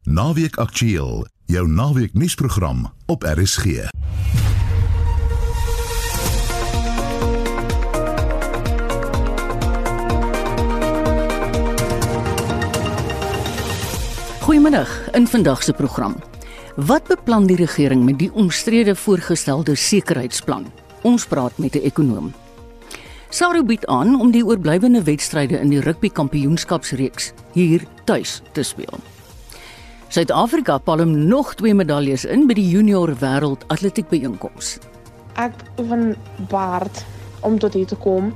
Naweek Aktueel, jou naweek nuusprogram op RSG. Goeiemiddag in vandag se program. Wat beplan die regering met die omstrede voorgestelde sekuriteitsplan? Ons praat met 'n ekonoom. Saru bied aan om die oorblywende wedstryde in die rugby kampioenskapsreeks hier tuis te speel. Suid-Afrika palm nog twee medaljes in by die junior wêreld atletiek byeenkoms. Ek oefen baard om tot hier te kom.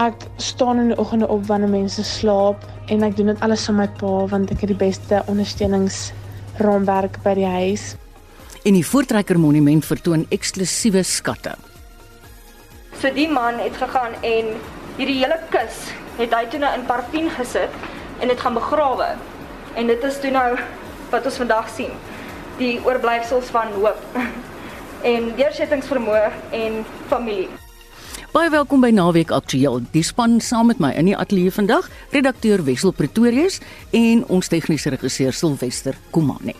Ek staan in die oggende op wanneer mense slaap en ek doen dit alles saam met my pa want ek het die beste ondersteuningsraamwerk by die huis. En die Voortrekker Monument vertoon eksklusiewe skatte. So die man het gegaan en hierdie hele kus het hy toe nou in parfien gesit en dit gaan begrawe. En dit is toe nou wat ons vandag sien. Die oorblyfsels van hoop en deursettingsvermoë en familie. Baie welkom by Naweek Aktueel. Die span saam met my in die ateljee vandag, redakteur Wessel Pretorius en ons tegniese regisseur Silwester Komane.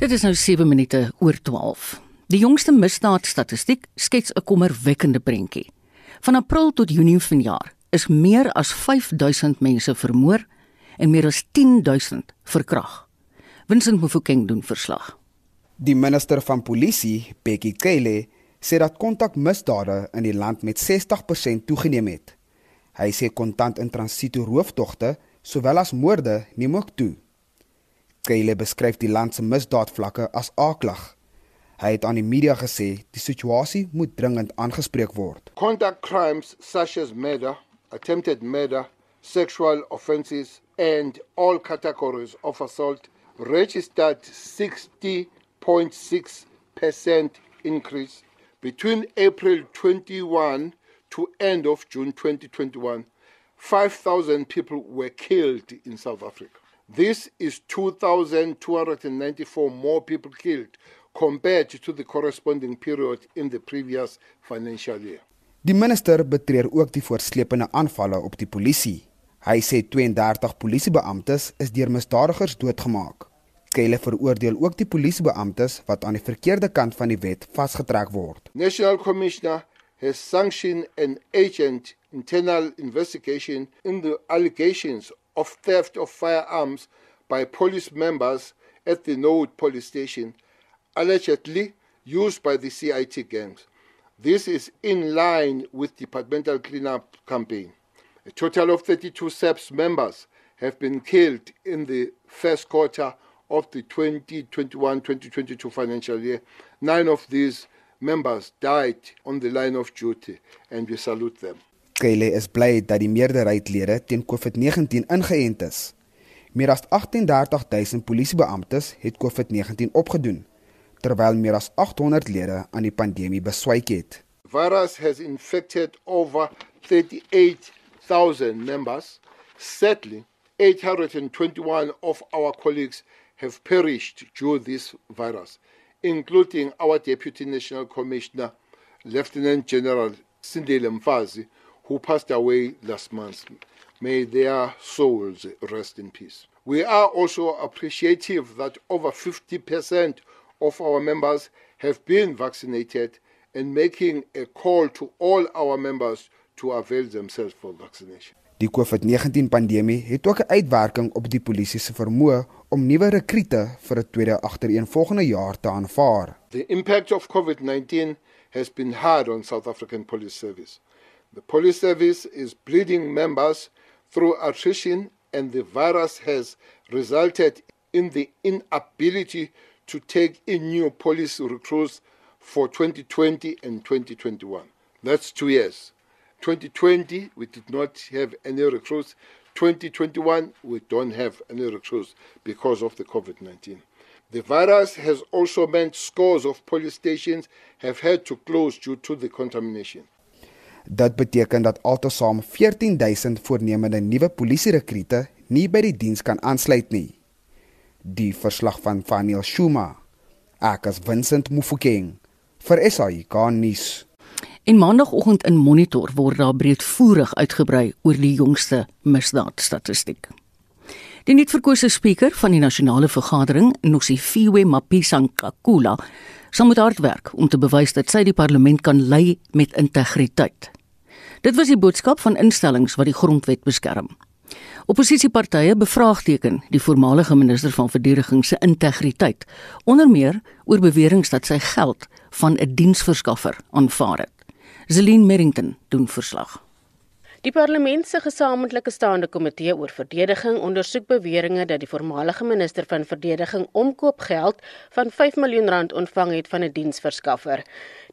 Dit is nou 7 minute oor 12. Die jongste misdaadstatistiek skets 'n kommerwekkende prentjie. Van April tot Junie vanjaar is meer as 5000 mense vermoor en meer as 10000 verkrag. Vincent Mofokeng doen verslag. Die minister van polisie, Bekkie Cele, sê dat kontakmisdade in die land met 60% toegeneem het. Hy sê kontant in transito rooftogte sowel as moorde neem ook toe. Cele beskryf die land se misdaadvlakke as aklag. Hy het aan die media gesê die situasie moet dringend aangespreek word. Contact crimes such as murder, attempted murder, sexual offences, and all categories of assault registered 60.6% increase between April 21 to end of June 2021. 5,000 people were killed in South Africa. This is 2,294 more people killed compared to the corresponding period in the previous financial year. Die minister betreur ook die voortsleepende aanvalle op die polisie. Hy sê 32 polisiebeamptes is deur misdadigers doodgemaak. Kyle veroordeel ook die polisiebeamptes wat aan die verkeerde kant van die wet vasgetrek word. National Commissioner has sanctioned an agent internal investigation in the allegations of theft of firearms by police members at the Node police station allegedly used by the CIT gangs. This is in line with departmental cleanup campaign. A total of 32 SEPS members have been killed in the first quarter of the 2021-2022 financial year. Nine of these members died on the line of duty and we salute them. Kyle is bly dat die meerderheidlede teen COVID-19 ingeënt is. Meer as 38000 polisiebeamptes het COVID-19 opgedoen terwyl meer as 800 lede aan die pandemie beswyk het. Virus has infected over 38,000 members. Sadly, 821 of our colleagues have perished due this virus, including our Deputy National Commissioner, Lieutenant General Sindile Mfazi, who passed away last month. May their souls rest in peace. We are also appreciative that over 50% of our members have been vaccinated and making a call to all our members to avail themselves for vaccination. Die COVID-19 pandemie het ook 'n uitwerking op die polisie se vermoë om nuwe rekrute vir 'n tweede agtereenvolgende jaar te aanvaar. The impact of COVID-19 has been hard on South African Police Service. The police service is bleeding members through attrition and the virus has resulted in the inability to take in new police recruits for 2020 and 2021. That's two years. 2020, we did not have any recruits. 2021, we don't have any recruits because of the COVID 19. The virus has also meant scores of police stations have had to close due to the contamination. Dit beteken dat altesaam 14000 voornemende nuwe polisierekrute nie by die diens kan aansluit nie. Die verslag van Vaniel Shuma. Ek as Vincent Mufokeng vir SAI kan nuus. En maandagooggend in Monitor word daar breedvoerig uitgebrei oor die jongste misdaadstatistiek. Die nuutverkose spreker van die nasionale vergadering, Nosifiwe Mapisa-Nkakula, sal moet hard werk om te bewys dat sy die parlement kan lei met integriteit. Dit was die boodskap van instellings wat die grondwet beskerm. Opposisiepartye bevraagteken die voormalige minister van verdediging se integriteit, onder meer oor beweringe dat sy geld van 'n diensverskaffer aanvaar het. Zelin Merrington doen verslag. Die parlement se gesamentlike staande komitee oor verdediging ondersoek beweringe dat die voormalige minister van verdediging omkoopgeld van 5 miljoen rand ontvang het van 'n diensverskaffer.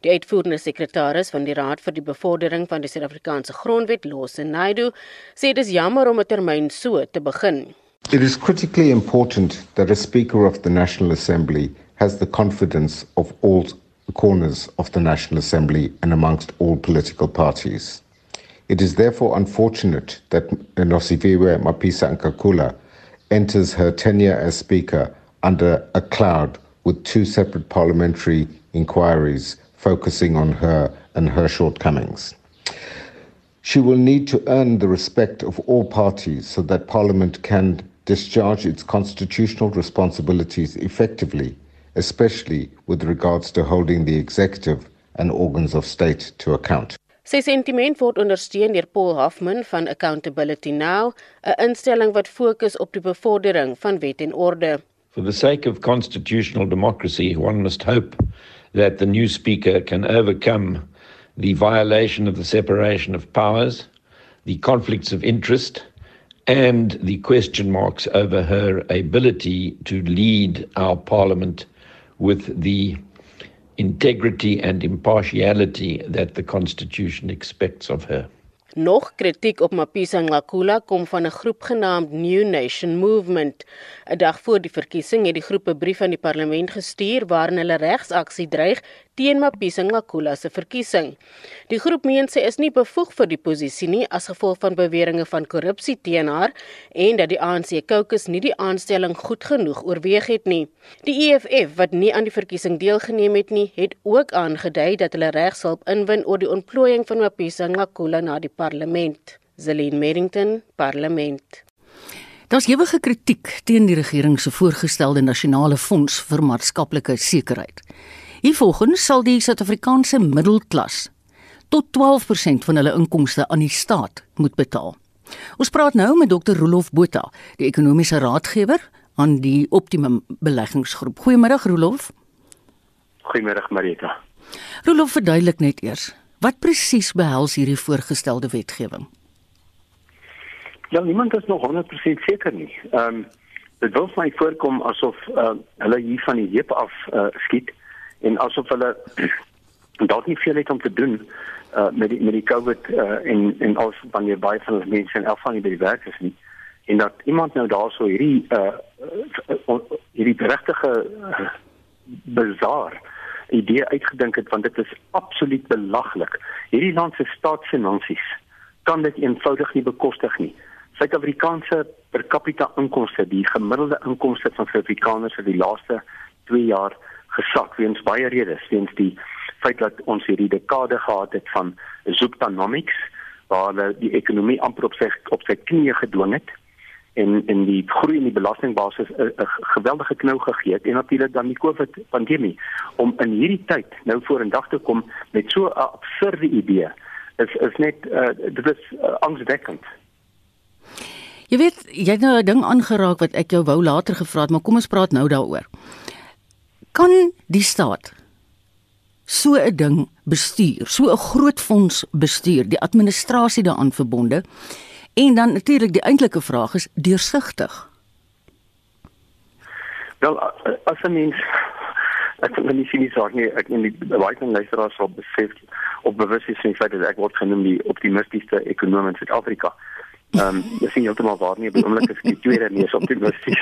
Die uitvoerende sekretaris van die Raad vir die Bevordering van die Suid-Afrikaanse Grondwet, Lose Naidu, sê dit is jammer om 'n termyn so te begin. It is critically important that a Speaker of the National Assembly has the confidence of all corners of the National Assembly and amongst all political parties. It is therefore unfortunate that Nosiviwe Mapisa Nkakula enters her tenure as Speaker under a cloud with two separate parliamentary inquiries focusing on her and her shortcomings. She will need to earn the respect of all parties so that Parliament can discharge its constitutional responsibilities effectively especially with regards to holding the executive and organs of state to account. Sy sentiment word ondersteun deur Paul Hoffman van Accountability Now, 'n instelling wat fokus op die bevordering van wet en orde. For the sake of constitutional democracy, one must hope that the new speaker can overcome the violation of the separation of powers, the conflicts of interest, and the question marks over her ability to lead our parliament with the integrity and impartiality that the Constitution expects of her. Nog kritiek op Mapisa Ngakula kom van 'n groep genaamd New Nation Movement. 'n Dag voor die verkiesing het die groep 'n brief aan die parlement gestuur waarin hulle regsaksie dreig teen Mapisa Ngakula se verkiesing. Die groep meen sy is nie bevoeg vir die posisie nie as gevolg van beweringe van korrupsie teen haar en dat die ANC caucus nie die aanstelling goed genoeg oorweeg het nie. Die EFF wat nie aan die verkiesing deelgeneem het nie, het ook aangedui dat hulle regshulp inwin oor die ontplooiing van Mapisa Ngakula na die parlement. Zelin Merrington, Parlement. Daar's ewige kritiek teen die regering se voorgestelde nasionale fonds vir maatskaplike sekerheid. Hiervolgens sal die Suid-Afrikaanse middelklas tot 12% van hulle inkomste aan die staat moet betaal. Ons praat nou met Dr. Rolof Botha, die ekonomiese raadgewer aan die Optimum Beleggingsgroep. Goeiemôre Rolof. Goeiemôre Marita. Rolof verduidelik net eers, wat presies behels hierdie voorgestelde wetgewing? Ja, niemand is nog 100% seker nie. Ehm um, dit wil my voorkom asof uh, hulle hier van die heup af uh, skiet en asof hulle dalk nie veel het om te doen uh, met die met die COVID uh, en en als wanneer baie van die mense in geval nie by die werk is nie en dat iemand nou daarso hierdie uh, uh, hierdie regtige uh, bizar idee uitgedink het want dit is absoluut belaglik. Hierdie land se staatsfinansies kan dit eenvoudig nie bekostig nie. Suid-Afrikaanse per capita inkomste, die gemiddelde inkomste van Suid-Afrikaners vir die laaste 2 jaar gesak weens baie redes, weens die feit dat ons hierdie dekade gehad het van zooptonomics waar hulle die ekonomie amper op sy op sy knieë gedwing het en en die groei in die belastingbasis 'n geweldige knou gegee het en natuurlik dan die COVID pandemie om in hierdie tyd nou vorendag te kom met so 'n absurde idee is is net uh, dit is uh, angswekkend. Jy weet, jy het nou 'n ding aangeraak wat ek jou wou later gevra het, maar kom ons praat nou daaroor kan die staat so 'n ding bestuur, so 'n groot fonds bestuur, die administrasie daaraan verbonde en dan natuurlik die eintlike vraag is deursigtig. Wel as 'n mens ek wil nie sien sorg nie, ek neem die baie van luisteraars sal besef op bewus is van die feit dat ek word genoem die optimistiese ekonom in Suid-Afrika. Ehm um, dis nie heeltemal waar nie, beoomlik is die tweede mees optimisties.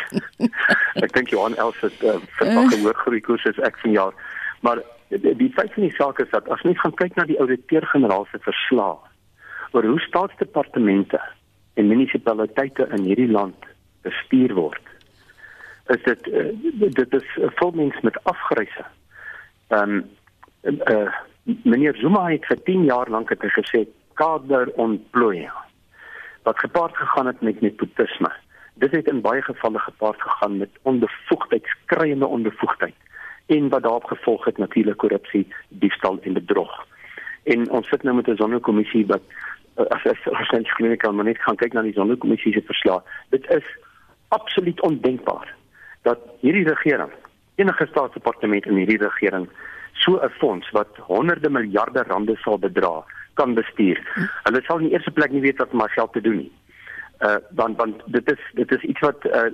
ek dink Johan Els het uh, verwag uh. hoër groei koers as ek vanjaar. Maar die, die feit van die saak is dat as mens gaan kyk na die ouditeur-generaal se verslag oor hoe staatsdepartemente en munisipaliteite in hierdie land bestuur word, is dit uh, dit is vol mens met afgryse. Ehm um, uh, meneer Zuma het vir 10 jaar lank het gesê kaderontplooiing wat gepaard gegaan het met nepotisme. Dit het in baie gevalle gepaard gegaan met onbevoegdheid, skreiende onbevoegdheid en wat daarop gevolg het natuurlik korrupsie, diefstal en bedrog. En ons sit nou met 'n sonnekommissie wat uh, as as ons net kan maar net gaan kyk na die sonnekommissie se verslag. Dit is absoluut ondenkbaar dat hierdie regering, enige staatsdepartement in hierdie regering so 'n fonds wat honderde miljarde rande sal bedra kan bestuur. Hulle sal in die eerste plek nie weet wat om geld te doen nie. Uh want want dit is dit is iets wat uh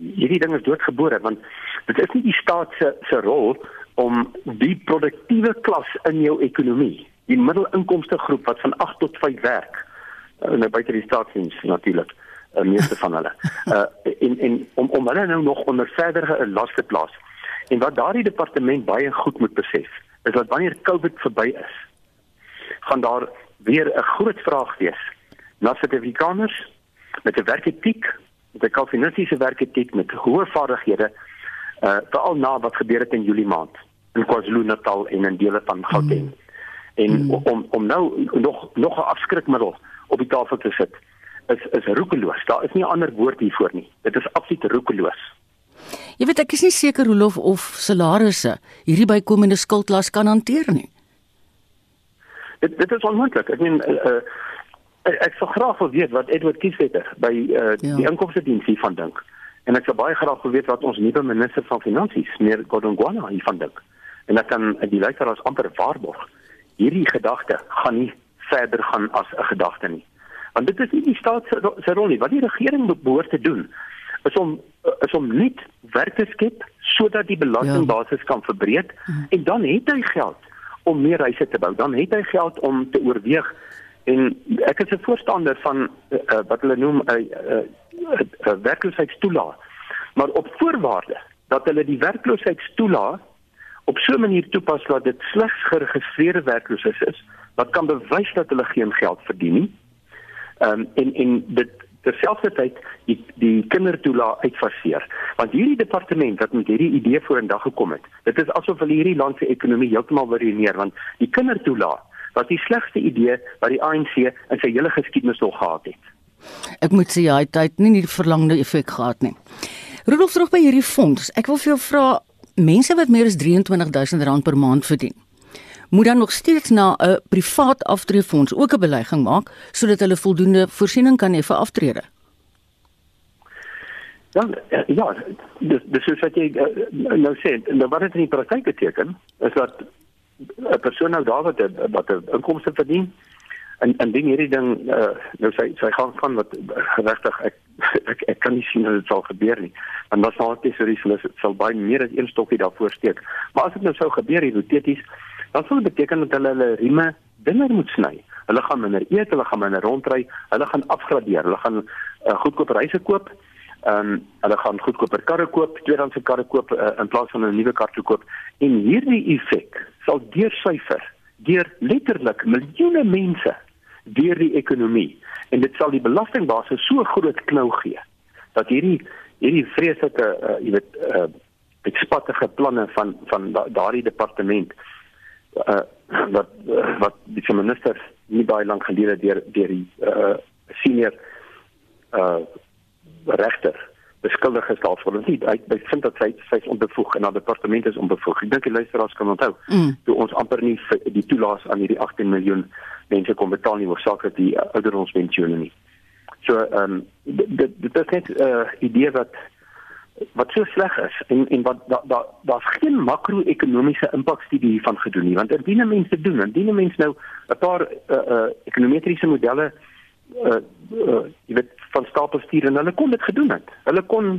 hierdie ding is doodgebore want dit is nie die staat se se rol om die produktiewe klas in jou ekonomie, die middelinkomste groep wat van 8 tot 5 werk, uh, nou buite die staatsdiens natuurlik, uh, meeste van hulle. Uh en en om om hulle nou nog onder verdere las te plaas. En wat daardie departement baie goed moet besef, is dat wanneer COVID verby is, gaan daar weer 'n groot vraag wees na Suid-Afrikaners met 'n werketiek, met 'n kalvinistiese werketiek met hoë vaardighede, uh veral na wat gebeur het in Julie maand in KwaZulu-Natal en in dele van Gauteng. Mm. En mm. om om nou nog nog 'n afskrikmiddel op die tafel te sit is is roekeloos. Daar is nie 'n ander woord hiervoor nie. Dit is absoluut roekeloos. Jy weet ek is nie seker hoe lof of salarisse hierdie bykomende skuldlas kan hanteer nie. Dit dit is onmoontlik. Ek meen uh, uh, ek sou graag wil weet wat Edward Kieswetter by uh, ja. die inkomste diens hiervan dink. En ek sou baie graag wil weet wat ons nuwe minister van finansies, meneer Godongwana, hiervan dink. En ek kan die luisteraars amper waarborg hierdie gedagte gaan nie verder gaan as 'n gedagte nie. Want dit is nie die staat se rol nie. Wat die regering behoort te doen is om is om net werk te skep sodat die belastingbasis ja. kan verbreek mhm. en dan het hy geld om meer huise te bou. Dan het hy geld om te oorweeg en ek is 'n voorstander van uh, wat hulle noem 'n uh, uh, uh, uh, werkloosheidstoelaag. Maar op voorwaarde dat hulle die werkloosheidstoelaag op so 'n manier toepas dat dit slegs geregistreerde werklooses is wat kan bewys dat hulle geen geld verdien nie. Ehm um, en en dit terselfdertyd die die kindertoela uitfaseer. Want hierdie departement wat met hierdie idee vorendag gekom het dit is asof hulle hierdie land se ekonomie heeltemal beredeneer want die kindertoela was die slegste idee wat die ANC in sy hele geskiedenis nog gehad het. Ek moet sê hy het nie die verlangde effek gehad nie. Rudolf terug by hierdie fonds. Ek wil vir jou vra mense wat meer as 23000 rand per maand verdien moet dan nog steeds na 'n privaat aftreefonds ook 'n belegging maak sodat hulle voldoende voorsiening kan hê vir aftrede. Ja, ja, dis dis soos wat jy uh, nou sê, nou wat dit in die praktyk beteken is dat 'n persoon nou daar wat wat 'n inkomste verdien en en ding hierdie ding uh, nou sy sy gaan van wat regtig ek, ek ek kan nie sien hoe dit sal gebeur nie. Want wat sal dit sou sal baie meer as een stokkie daarvoor steek. Maar as dit nou sou gebeur hipoteties dan sal dit beteken dat hulle hulle rieme dinner moet sny. Hulle gaan minder eet, hulle gaan minder rondry, hulle gaan afgradeer, hulle gaan uh, goedkoop reise koop. Ehm um, hulle gaan goedkoper karre koop, tweedehandse karre koop uh, in plaas van 'n nuwe kar te koop. En hierdie effek sal deursyfer deur letterlik miljoene mense deur die ekonomie en dit sal die belastingbasis so groot knou gee dat hierdie hierdie vreeslike uh, jy weet uh, ekspattige planne van van daardie departement uh, uh, wat die minister nie baie lank gelede deur deur die uh, senior uh, regter beskuldig is daarvoor en hy hy vind dat hy sy onbevoeg en haar departement is onbevoeg. Ek dink die luisteraars kan onthou mm. toe ons amper nie die toelaas aan hierdie 18 miljoen mense kon betaal nie oorsaaklik die ouderdomspensioene nie. So ehm um, dit dit is net 'n uh, idee wat wat so sleg is en en wat daar daar daar's geen makro-ekonomiese impakstudie hiervan gedoen nie want indien mense doen indien mense nou 'n paar uh, uh, ekonometriese modelle uh, uh, jy weet van stapel stuur en hulle kon dit gedoen het. Hulle kon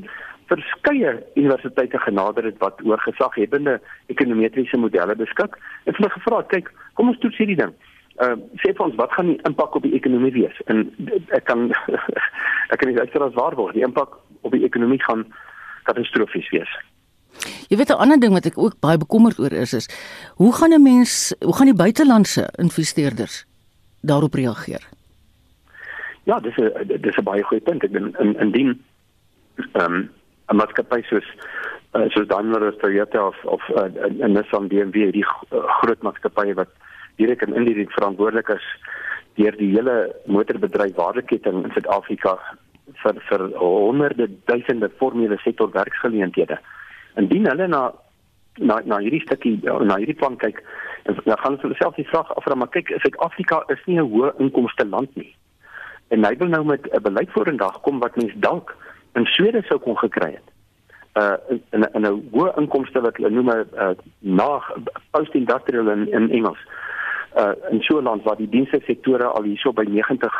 verskeie universiteite genader het wat oor gesaghebende ekonometriese modelle beskik. En hulle gevra kyk kom ons toets hierdie ding. Uh, sê vir ons wat gaan die impak op die ekonomie wees? En ek kan ek kan nie dat dit waar word. Die impak op die ekonomie gaan katastrofies wees. Jy weet 'n ander ding wat ek ook baie bekommerd oor is is hoe gaan 'n mens hoe gaan die buitelandse investeerders daarop reageer? Ja, dis 'n dis 'n baie goeie punt. Ek ben in indien ehm um, 'n maatskappy soos uh, soos Daimler of Toyota of of 'n uh, Nissan BMW die uh, groot maatskappye wat direk en indirek verantwoordelik is deur die hele motorbedryf waardeketting in Suid-Afrika vir vir honderde duisende formele sektor werksgeleenthede. Indien hulle na na na hierdie stukkie na hierdie plan kyk, dan gaan hulle self die vraag afvra maar kyk, Suid-Afrika is nie 'n hoë inkomste land nie. En hy wil nou met 'n beleid vorendag kom wat mens dalk in Swede sou kon gekry het. Uh in in 'n hoë inkomste wat hulle noem 'n uh, na post-industrial in in Engels. Uh in so 'n land waar die dienste sektore al hierso by 90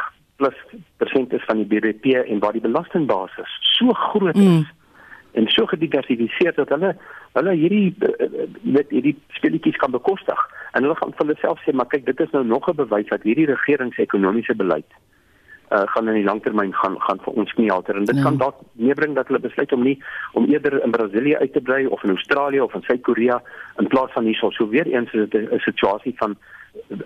plus persent is van die BBP en waar die belastingbasis so groot is. Mm en so gediversifiseer dat hulle hulle hierdie met hierdie speletjies kan bekostig en hulle gaan vir hulle self sê maar kyk dit is nou nog 'n bewys dat hierdie regering se ekonomiese beleid uh, gaan in die langtermyn gaan gaan vir ons nie alter en dit ja. kan dalk meebring dat hulle besluit om nie om eerder in Brasilië uit te bly of in Australië of in Suid-Korea in plaas van hierso. So weer eens 'n situasie van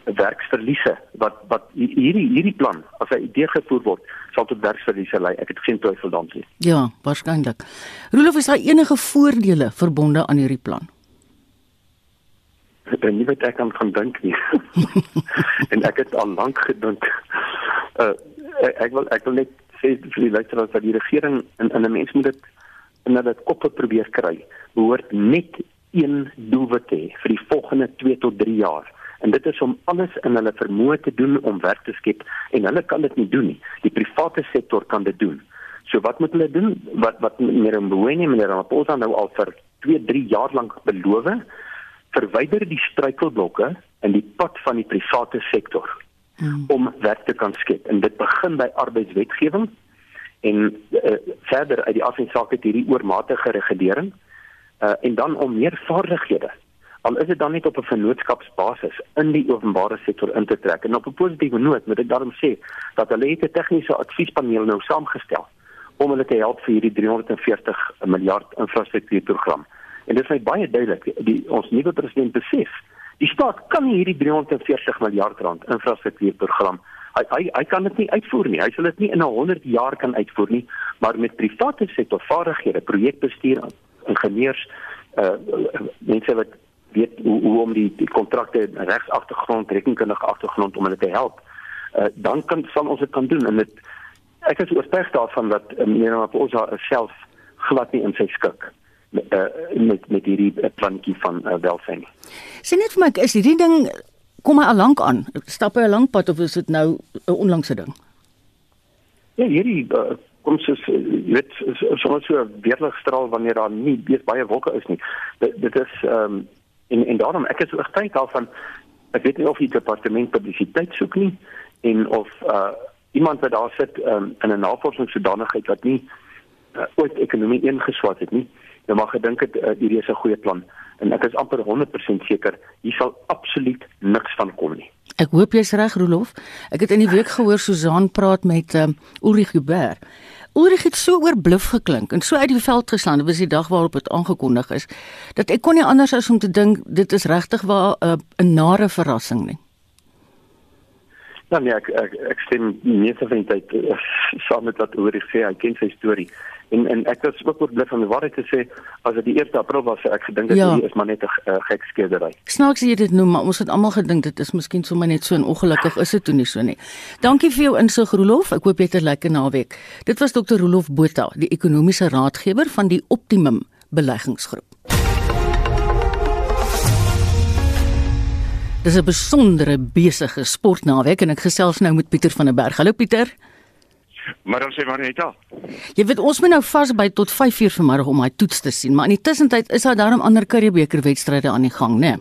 werksverliese wat wat hierdie hierdie plan as hy deurgevoer word sal tot werksverliese lei. Ek het geen twyfel daaroor nie. Ja waarskynlik. Rolof is daar enige voordele verbonde aan hierdie plan? Ek nie weet ek kan van dink nie. En ek het al lank gedink uh, ek, ek wil ek wil net sê vir die luisteraars dat die regering in in 'n mens moet dit in hulle koppe probeer kry behoort net een doelwit hê vir die volgende 2 tot 3 jaar en dit is om alles in hulle vermoë te doen om werk te skep en hulle kan dit nie doen nie. Die private sektor kan dit doen. So wat moet hulle doen? Wat wat meneer Mboweni meneer Ramaphosa nou al vir 2, 3 jaar lank beloof, verwyder die struikelblokke in die pad van die private sektor hmm. om werk te kan skep. En dit begin by arbeidswetgewing en uh, verder uit die afsake hierdie oormatige regulering uh, en dan om meer vaardighede al is dit dan net op 'n vennootskapsbasis in die openbare sektor in te trek. En op 'n positiewe noot moet ek daarom sê dat hulle het 'n tegniese adviespaneel nou saamgestel om hulle te help vir hierdie 340 miljard infrastruktuurprogram. En dit is baie duidelik, die ons nuwe president besef, die staat kan nie hierdie 340 miljard rand infrastruktuurprogram hy hy hy kan dit nie uitvoer nie. Hy sal dit nie in 'n 100 jaar kan uitvoer nie, maar met private sektor vaardighede, projekbestuur, ingenieurs, uh mense wat weet hoe hoe om die die kontrakte regs agtergrond, rekenkundige agtergrond om hulle te help. Uh, dan kan sal ons dit kan doen en dit ek is oortuig daarvan dat meneer Maposa self glad nie in sy skik met uh, met met hierdie uh, plannetjie van uh, welsyn. Sien net vir my is hierdie ding kom hy al lank aan? Stap hy 'n lank pad of is dit nou 'n onlangse ding? Ja, hierdie uh, kom soos jy weet soms so 'n weerligstraal wanneer daar nie baie wolke is nie. Dit, dit is ehm um, En en daarom ek is oortuig daarvan ek weet nie of die departement publisiteit soek nie en of uh iemand wat daar sit um, in 'n navorsingssodanigheid wat nie uh, ooit ekonomie ingeswat het nie. Nou mag gedink het uh, hierdie is 'n goeie plan en ek is amper 100% seker hier sal absoluut niks van kom nie. Ek hoop jy's reg Rolof. Ek het in die week gehoor Susan praat met um, Ulrich Huber Ulrich het so oorbluf geklink en so uit die veld geslaan, dit was die dag waarop dit aangekondig is, dat ek kon nie anders as om te dink dit is regtig waar eh, 'n uh, nare verrassing nie. Ja nee, ek ek, ek stem nie te vind dat uh, saam met wat Ulrich sê, hy ken sy storie. En en ek was ook oorbluf van die waarheid te sê as dit die 1 April was, ek gedink dit ja. is maar net 'n uh, gek skedery. Snaaks jy dit noem, maar ons het almal gedink dit is miskien sommer net so en ongelukkig is dit toe nie so nie. Dankie vir jou insig Rolof. Ek hoop jy het 'n lekker naweek. Dit was Dr. Rolof Botha, die ekonomiese raadgewer van die Optimum beleggingsgroep. Dis 'n besondere besige sportnaweek en ek gesels nou met Pieter van der Berg. Hallo Pieter. Maar dan sê maar net al. Jy weet ons moet nou vasby tot 5:00 vanoggend om hy toets te sien, maar in die tussentyd is daar daarom ander Curriebeeker wedstryde aan die gang, né? Nee?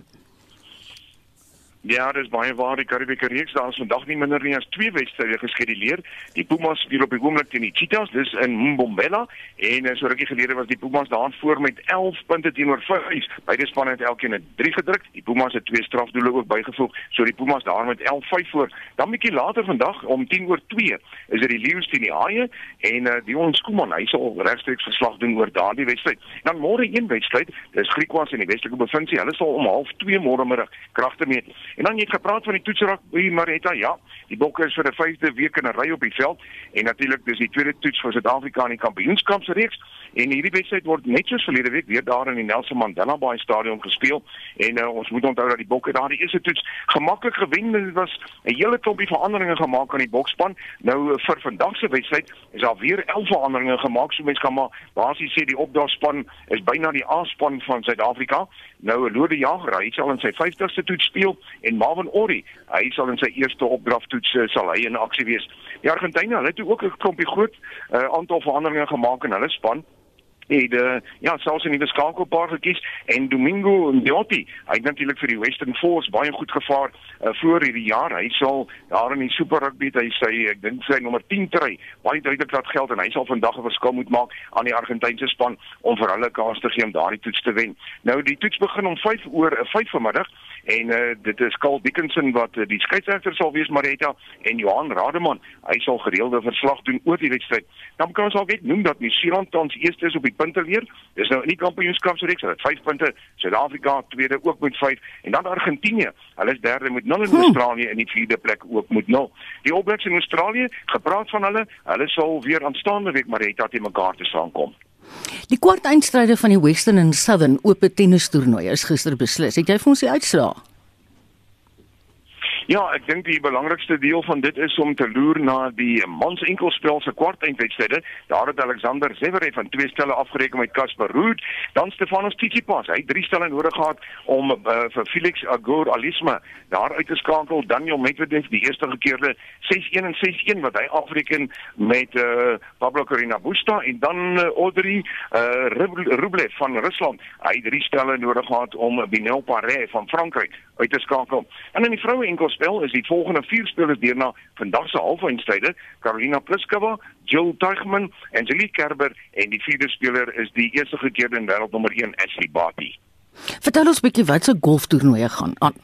Ja, dis baie waar die Karibieke reeks daar is vandag nie minder nie as twee wedstryde geskeduleer. Die Pumas speel op die oomblik teen die Cheetahs, dis in Mbombela en so rukkie gelede was die Pumas daar voor met 11 punte teenoor 5. Beide spanne het elkeen 'n 3 gedruk. Die Pumas het twee strafdoele ook bygevoeg, so die Pumas daar met 11-5 voor. Dan bietjie later vandag om 10 oor 2 is dit die Lions teen die Haie en uh, Dion Skuman, hy sal regstreeks verslag doen oor daardie wedstryd. Dan môre een wedstryd, dis Griquas in die Weselike provinsie. Hulle sal om 0.30 môre middag kragte meet En dan jy het gepraat van die toetsrak by Marita. Ja, die Bokke is vir 'n vyfde week in 'n ry op die veld en natuurlik dis die tweede toets vir Suid-Afrika in die kampioenskapsreeks en hierdie wedstryd word net soos verlede week weer daar in die Nelson Mandela Bay Stadion gespeel en uh, ons moet onthou dat die Bokke daar die eerste toets gemaklik gewen het. Dit was 'n hele klompie veranderinge gemaak aan die bokspan. Nou vir vandag se wedstryd is daar weer 11 veranderinge gemaak. So mense kan maar basies sê die opdragspan is byna die A-span van Suid-Afrika. Nou Lode Jager, hy sal in sy 50ste toets speel en Marvin Orri, hy sal in sy eerste opdragtoets uh, sal hy in aksie wees. Die Argentynë, hulle het ook 'n klompie groot uh, aantal veranderinge gemaak in hulle span en uh, ja, selfs 'n nuwe skakelpaar gekies en Domingo Ndiotti, hy het natuurlik vir die Western Force baie goed gevaar uh, voor hierdie jaar. Hy sal daar in die Super Rugby, hy sê ek dink sy nommer 10 try, baie duidelik laat geld en hy sal vandag 'n verskil moet maak aan die Argentynse span om vir hulle kans te gee om daardie toets te wen. Nou die toets begin om 5 oor 5 uh, vanmiddag en uh, dit is Karl Dickinson wat uh, die skeieregter sal wees Marita en Johan Rademan. Hy sal gereelde verslag doen oor die wedstryd dan kan ons al weet noem dat Nieu-Seeland tans eerste is op die punte leer dis nou in die kampioenskapsreeks hulle het 5 punte. Suid-Afrika tweede ook met 5 en dan Argentinië. Hulle is derde met 0 en hmm. Australië in die vierde plek ook met 0 die All Blacks in Australië gepraat van hulle hulle sal weer aanstaande week Marita te mekaar te saamkom Die kwart eindstryde van die Western and Southern Ope tennis toernooi is gister beslis. Het jy vir ons die uitslae? Ja, ek dink die belangrikste deel van dit is om te loer na die mans enkelspel se kwartfinale. Daar het Alexander Zverev van twee stelle afgereken met Casper Ruud, dan Stefanos Tsitsipas. Hy het drie stelle nodig gehad om uh, vir Felix Agur Alisma daar uit te skakel. Daniel Medvedev die eerste gekeerde 6-1 en 6-1 wat hy afreken met uh, Pablo Carreño Busta en dan uh, Audrey uh, Rublev van Rusland. Hy het drie stelle nodig gehad om Binel Paré van Frankryk uit te skakel. En in die vroue enkelspel is die volgende vier spelers deurna vandag se halfeindstryde: Carolina Pliskova, Jill Teichmann, Angelique Kerber en die vierde speler is die eerste gekeerde wêreldnommer 1 Ashley Barty. Vertel ons 'n bietjie wat se golftoernooie gaan aan.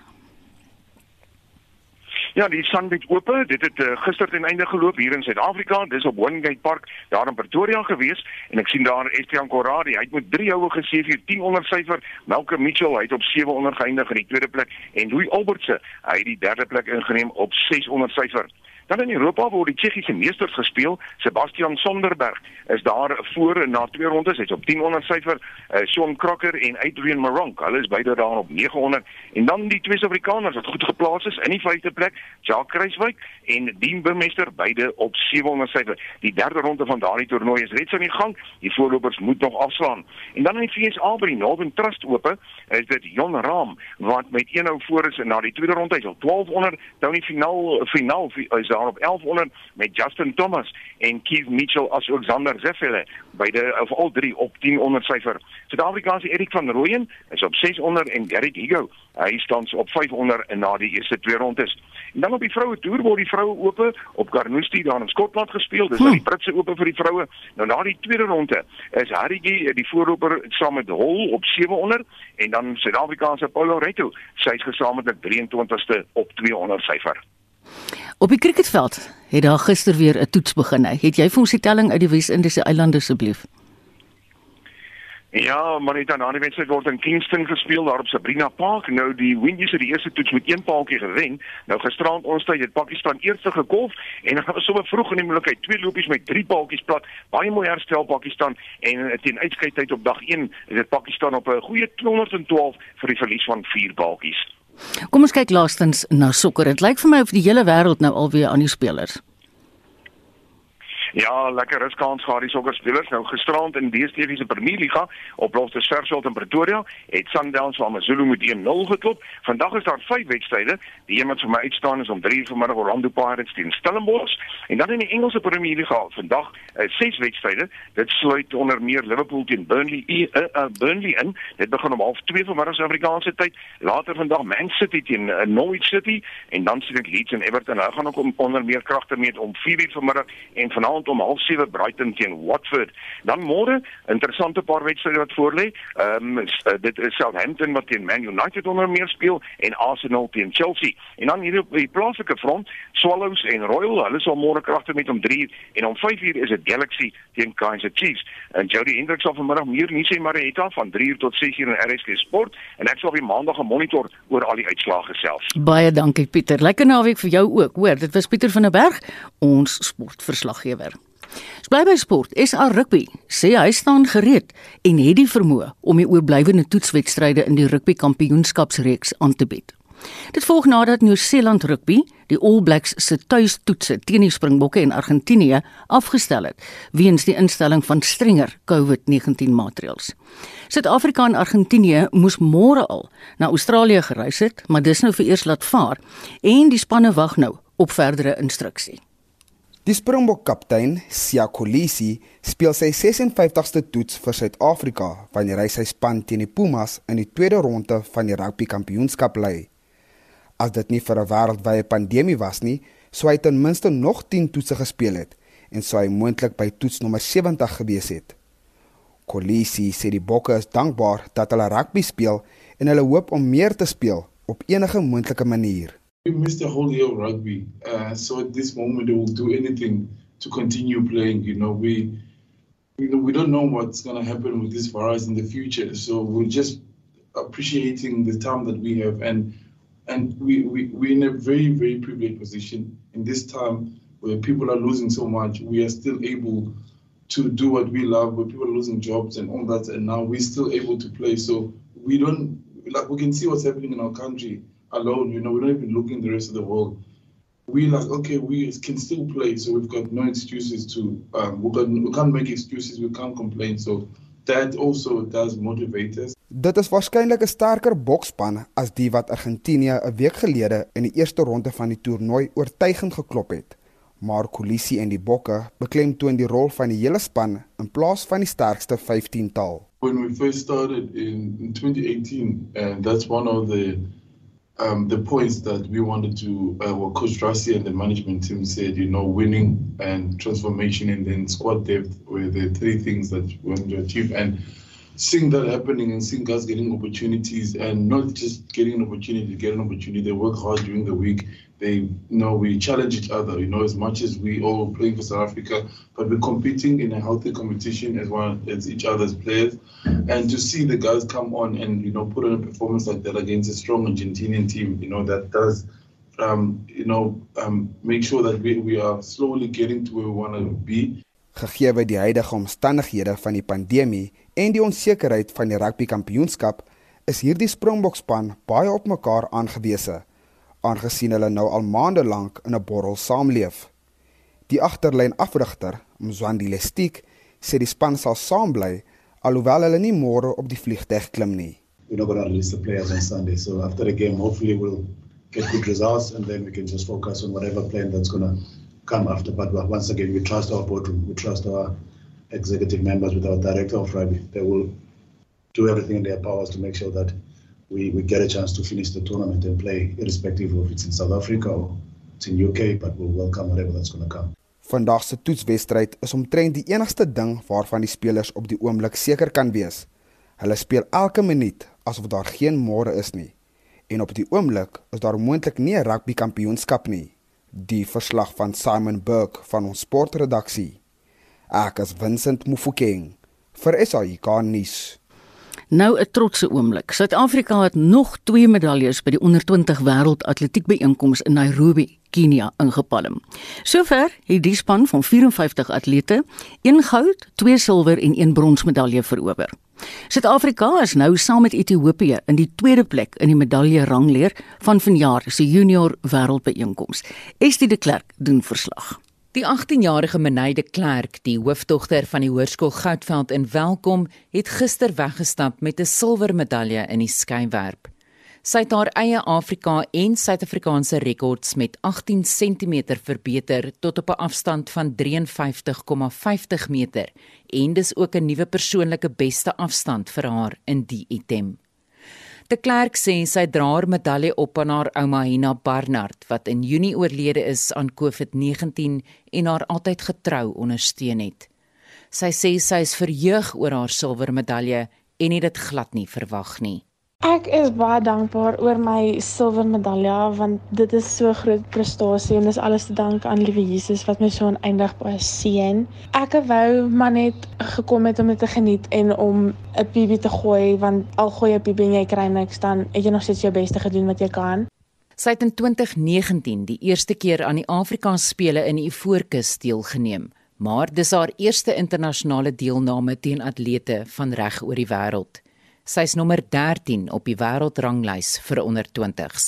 Ja, die Sunbet Ope, dit het uh, gister ten einde geloop hier in Suid-Afrika. Dis op Wingate Park daar in Pretoria gewees en ek sien daar Estian Corradi, hy het met 3 houe gesê vir 10 onder syfer. Malcolm Mitchell, hy het op 7 onder geëindig in die tweede plek en Louis Albertse, hy het die derde plek ingeneem op 6 onder syfer. Dan in Europa word die Tsjechiese meesters gespeel. Sebastian Sonderberg is daar voor na twee rondes. Hy's op 10 onder syfer. Uh, Sean Crocker en Adrian Maronk, hulle is beide daar op 900. En dan die twee Suid-Afrikaners wat goed geplaas is in die vyfde plek, Jacques Kruiswyk en Dean Bemester, beide op 700 syfer. Die derde ronde van daardie toernooi is reeds aan die gang. Die voorlopers moet nog afslaan. En dan in die FSA by die Northern Trust Ope, is dit Jon Rahm wat met 1 hou voor is na die tweede ronde. Hy's op 1200. Dan die finaal finaal is daar op 1100 met Justin Thomas en Keith Mitchell as ook Xander Zeffele beide of al drie op 1000 syfer. Suid-Afrika se Erik van Rooyen is op 600 en Garrett Higo hy staan op 500 en na die eerste twee rondes. En dan op die vroue toer word die vroue ope op Carnoustie daar in Skotland gespeel. Dis nou die Britse ope vir die vroue. Nou na die tweede ronde is Harrigie die voorloper saam met Hall op 700 en dan Suid-Afrikaanse Paulo Reto, sy's gesamentlik 23ste op 200 syfer. Op die cricketveld het daar gister weer 'n toets begin. Het jy vir ons die telling uit die Wes-Indiese eilande asseblief? Ja, maar dit aan die wedstryd word in Kingston gespeel daar op Sabrina Park. Nou die Windies het die eerste toets met een paaltjie gewen. Nou gisterand ons tyd het Pakistan eerste gekolf en dan was sommer vroeg in die moontlikheid twee lopies met drie paaltjies plat. Baie mooi herstel Pakistan en teen uitskeidtyd op dag 1 is dit Pakistan op 'n goeie 212 vir die verlies van vier paaltjies. Kom ons kyk laastens na sokker. Dit lyk vir my of die hele wêreld nou alweer aan die spelers. Ja, lekker ruskans gehad die sokkerspelers. Nou gisterand in die DStv se Premier Liga op Loftus Versfeld in Pretoria het Sundowns van Mazulu met 1-0 geklop. Vandag is daar vyf wedstryde. Die een wat vir my uitstaan is om 3:00 vanmiddag Orlando Pirates teen Stellenbosch en dan in die Engelse Premier Liga vandag uh, ses wedstryde. Dit sluit onder meer Liverpool teen Burnley uh, uh, Burnley in. Dit begin om 12:30 vanmiddag Suid-Afrikaanse tyd. Later vandag Man City teen uh, Norwich City en dan sien ek Leeds en Everton. Hulle gaan ook om onder meer kragte meet om 4:00 vanmiddag en vanaand vanaand om 07:30 Brighton teen Watford. Dan môre interessante paar wedstryde wat voorlê. Ehm um, dit is Southampton wat teen Man United onder meer speel en Arsenal teen Chelsea. En dan hier op die plaaslike front, Swallows en Royal, hulle sal môre kragte met om 3 en om 5:00 is dit Galaxy teen Kaizer Chiefs. En Jody Hendricks sal vanmiddag meer nuus hê Marietta van 3:00 tot 6:00 in RSG Sport en ek sal op maandag 'n monitor oor al die uitslae gesels. Baie dankie Pieter. Lekker naweek vir jou ook. Hoor, dit was Pieter van der Berg, ons sportverslaggewer. Bly by sport. SA Rugby sê hy staan gereed en het die vermoë om die oorblywende toetswedstryde in die rugby kampioenskapsreeks aan te bied. Dit volg nadat Nieu-Seeland Rugby die All Blacks se tuistoetse teen die Springbokke en Argentinië afgestel het weens die instelling van strenger COVID-19 maatreëls. Suid-Afrika en Argentinië moes môre al na Australië gereis het, maar dis nou vir eers laat vaar en die spanne wag nou op verdere instruksie. Die Springbok kaptein, Sia Kolisi, speel sy 56ste toets vir Suid-Afrika wanneer hy sy span teen die Pumas in die tweede ronde van die Rugby Kampioenskap lei. As dit nie vir 'n wêreldwye pandemie was nie, sou hy ten minste nog 10 toetse gespeel het en sou hy moontlik by toets nommer 70 gewees het. Kolisi sê die Bokke is dankbaar dat hulle rugby speel en hulle hoop om meer te speel op enige moontlike manier. We missed the whole year of rugby, uh, so at this moment they will do anything to continue playing. You know, we, you know, we don't know what's going to happen with this virus in the future, so we're just appreciating the time that we have and and we, we, we're in a very, very privileged position. In this time where people are losing so much, we are still able to do what we love, where people are losing jobs and all that, and now we're still able to play. So we don't, like, we can see what's happening in our country alone, you know, we don't even look in the rest of the world. We like, okay, we can still play, so we've got no excuses to, um, we, got, we can't make excuses, we can't complain. So that also does motivate us. Dit is waarskynlik 'n sterker boksspan as die wat Argentinië 'n week gelede in die eerste ronde van die toernooi oortuigend geklop het. Maar Kolisi en die Bokke beklemtoon die rol van die hele span in plaas van die sterkste 15-tal. When we first started in, in 2018 and that's one of the um the points that we wanted to uh, what coach Rassi and the management team said you know winning and transformation and then squad depth were the three things that we wanted to achieve. And seeing that happening and seeing guys getting opportunities and not just getting an opportunity get an opportunity. They work hard during the week. They you know we challenge each other, you know, as much as we all playing for South Africa, but we're competing in a healthy competition as well as each other's players. And to see the guys come on and you know put on a performance like that against a strong Argentinian team, you know, that does um, you know, um, make sure that we, we are slowly getting to where we want to be. Gegee die huidige omstandighede van die pandemie en die onsekerheid van die rugby kampioenskap, is hierdie Springbokspan baie op mekaar aangewese, aangesien hulle nou al maande lank in 'n borrel saamleef. Die agterlyn afrigter, Mzwandi Lestiek, sê die span sal saambly alhoewel hulle nie môre op die vliegtuig klim nie. We're not going to release the players on Sunday, so after the game, hopefully we'll get good results and then we can just focus on whatever plan that's going to come after. But once again, we trust our boardroom, we trust our executive members, with our director of rugby. They will do everything in their powers to make sure that we, we get a chance to finish the tournament and play, irrespective of it's in South Africa or it's in UK, but we'll welcome whatever that's going to come. Vandag se toetswedstryd is omtrent die enigste ding waarvan die spelers op die oomblik seker kan wees. Hulle speel elke minuut asof daar geen môre is nie. En op die oomblik is daar moontlik nie 'n rugby kampioenskap nie. Die verslag van Simon Burke van ons sportredaksie. Ek is Vincent Mufokeng vir SAIK nuus. Nou 'n trotse oomblik. Suid-Afrika het nog 2 medaljes by die onder 20 wêreld atletiekbyeenkoms in Nairobi, Kenia ingepalm. Sover het die span van 54 atlete 1 goud, 2 silwer en 1 bronsmedalje verower. Suid-Afrika is nou saam met Ethiopië in die tweede plek in die medalje rangleer van vanjaar se junior wêreldbyeenkoms. Estie de Klerk doen verslag. Die 18-jarige Meneide Klerk, die hoofdogter van die Hoërskool Goudveld in Welkom, het gister weggestap met 'n silwermedalje in die skeywerp. Sy het haar eie Afrika en Suid-Afrikaanse rekords met 18 cm verbeter tot op 'n afstand van 53,50 meter en dis ook 'n nuwe persoonlike beste afstand vir haar in die item. De Klerk sê sy dra haar medalje op aan haar ouma Hina Barnard wat in Junie oorlede is aan COVID-19 en haar altyd getrou ondersteun het. Sy sê sy is verheug oor haar silwer medalje en het dit glad nie verwag nie. Ek is baie dankbaar oor my silwer medalje want dit is so groot prestasie en dis alles te dank aan liewe Jesus wat my so oneindig baie seën. Ek wou maar net gekom het om dit te geniet en om 'n PB te gooi want al gooi jy 'n PB en jy kry niks dan het jy nog steeds jou beste gedoen wat jy kan. Sy het in 2019 die eerste keer aan die Afrika spele in Ivoorkus deelgeneem, maar dis haar eerste internasionale deelname teen atlete van reg oor die wêreld. Sy's nommer 13 op die wêreldranglys vir onder 20s.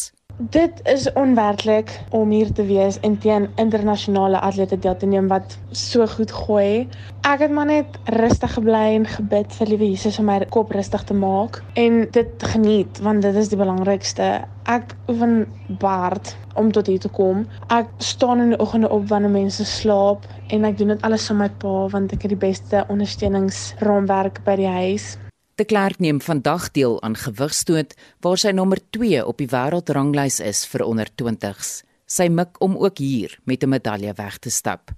Dit is onwerklik om hier te wees en teen internasionale atlete deel te neem wat so goed gooi. Ek het maar net rustig gebly en gebid vir liewe Jesus om my kop rustig te maak en dit geniet want dit is die belangrikste. Ek oefen baard om tot hier te kom. Ek staan in die oggende op wanneer mense slaap en ek doen dit alles vir my pa want ek het die beste ondersteuningsraamwerk by die huis. De Klerk neem vandag deel aan gewigstoot waar sy nommer 2 op die wêreldranglys is vir onder 20s. Sy mik om ook hier met 'n medalje weg te stap.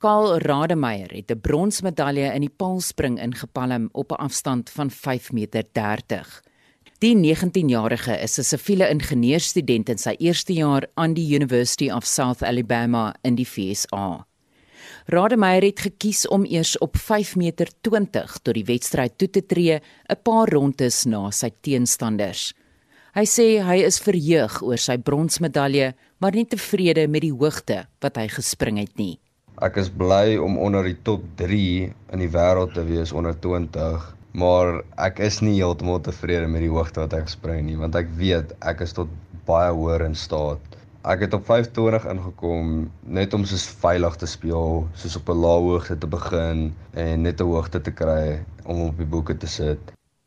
Karl Rademeier het 'n bronsmedalje in die paalspring ingepalm op 'n afstand van 5 meter 30. Die 19-jarige is 'n siviele ingenieurstudent in sy eerste jaar aan die University of South Alabama in die VSA. Rademeier het gekies om eers op 5 meter 20 tot die wedstryd toe te tree, 'n paar rondes na sy teenstanders. Hy sê hy is verheug oor sy bronsmedalje, maar nie tevrede met die hoogte wat hy gespring het nie. Ek is bly om onder die top 3 in die wêreld te wees onder 20, maar ek is nie heeltemal tevrede met die hoogte wat ek gespring het nie, want ek weet ek is tot baie hoër in staat. Ek het op 520 ingekom net om soos veilig te speel, soos op 'n lae hoogte te begin en net 'n hoogte te kry om op die boeke te sit.